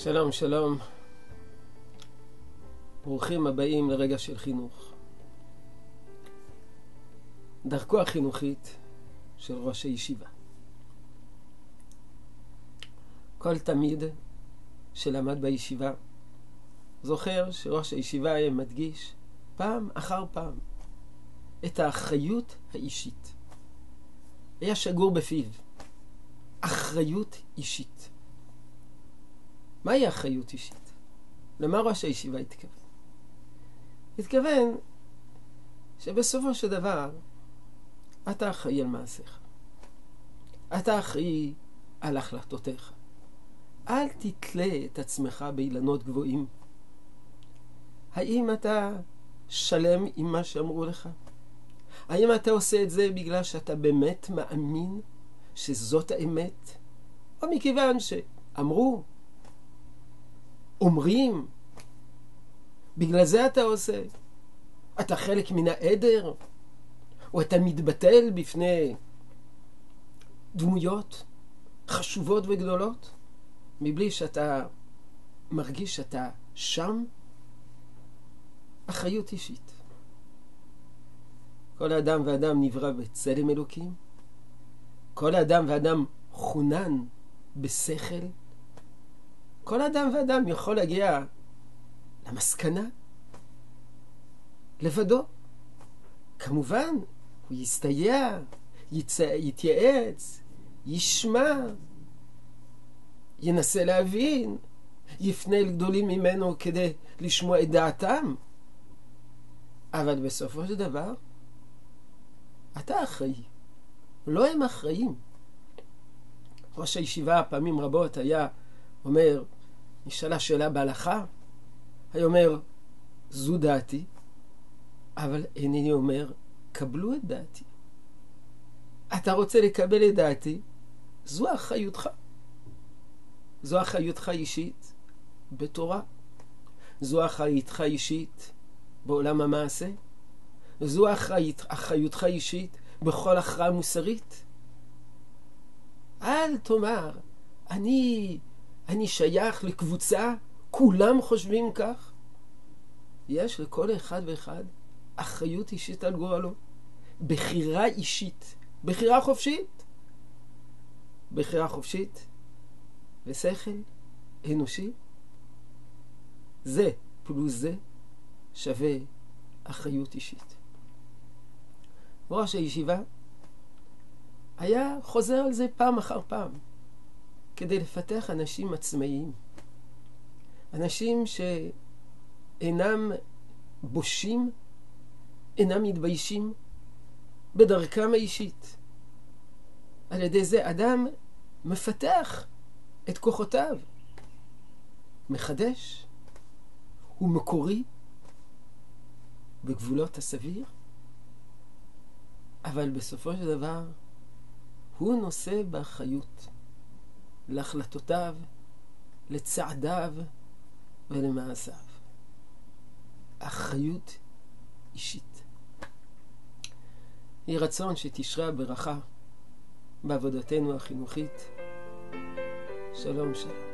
שלום, שלום. ברוכים הבאים לרגע של חינוך. דרכו החינוכית של ראש הישיבה. כל תמיד שלמד בישיבה זוכר שראש הישיבה היה מדגיש פעם אחר פעם את האחריות האישית. היה שגור בפיו. אחריות אישית. מהי אחריות אישית? למה ראש הישיבה התכוון? התכוון שבסופו של דבר אתה אחראי על מעשיך. אתה אחראי על החלטותיך. אל תתלה את עצמך באילנות גבוהים. האם אתה שלם עם מה שאמרו לך? האם אתה עושה את זה בגלל שאתה באמת מאמין שזאת האמת? או מכיוון שאמרו, אומרים, בגלל זה אתה עושה? אתה חלק מן העדר? או אתה מתבטל בפני דמויות חשובות וגדולות, מבלי שאתה מרגיש שאתה שם? אחריות אישית. כל אדם ואדם נברא בצלם אלוקים. כל אדם ואדם חונן בשכל. כל אדם ואדם יכול להגיע למסקנה לבדו. כמובן, הוא יסתייע, יצ... יתייעץ, ישמע, ינסה להבין, יפנה לגדולים ממנו כדי לשמוע את דעתם. אבל בסופו של דבר, אתה אחראי. לא הם אחראים. ראש הישיבה פעמים רבות היה אומר, נשאלה שאלה בהלכה, היה אומר, זו דעתי, אבל אינני אומר, קבלו את דעתי. אתה רוצה לקבל את דעתי, זו אחריותך. זו אחריותך אישית בתורה. זו אחריותך אישית בעולם המעשה. זו אחריות, אחריותך אישית בכל הכרעה מוסרית. אל תאמר, אני, אני שייך לקבוצה, כולם חושבים כך. יש לכל אחד ואחד אחריות אישית על גורלו. בחירה אישית, בחירה חופשית. בחירה חופשית ושכל אנושי. זה פלוס זה שווה אחריות אישית. ראש הישיבה היה חוזר על זה פעם אחר פעם, כדי לפתח אנשים עצמאיים. אנשים שאינם בושים, אינם מתביישים בדרכם האישית. על ידי זה אדם מפתח את כוחותיו, מחדש, הוא מקורי בגבולות הסביר, אבל בסופו של דבר הוא נושא באחריות להחלטותיו, לצעדיו ולמעשיו. אחריות אישית. יהי רצון שתשרה ברכה בעבודתנו החינוכית. שלום שלום.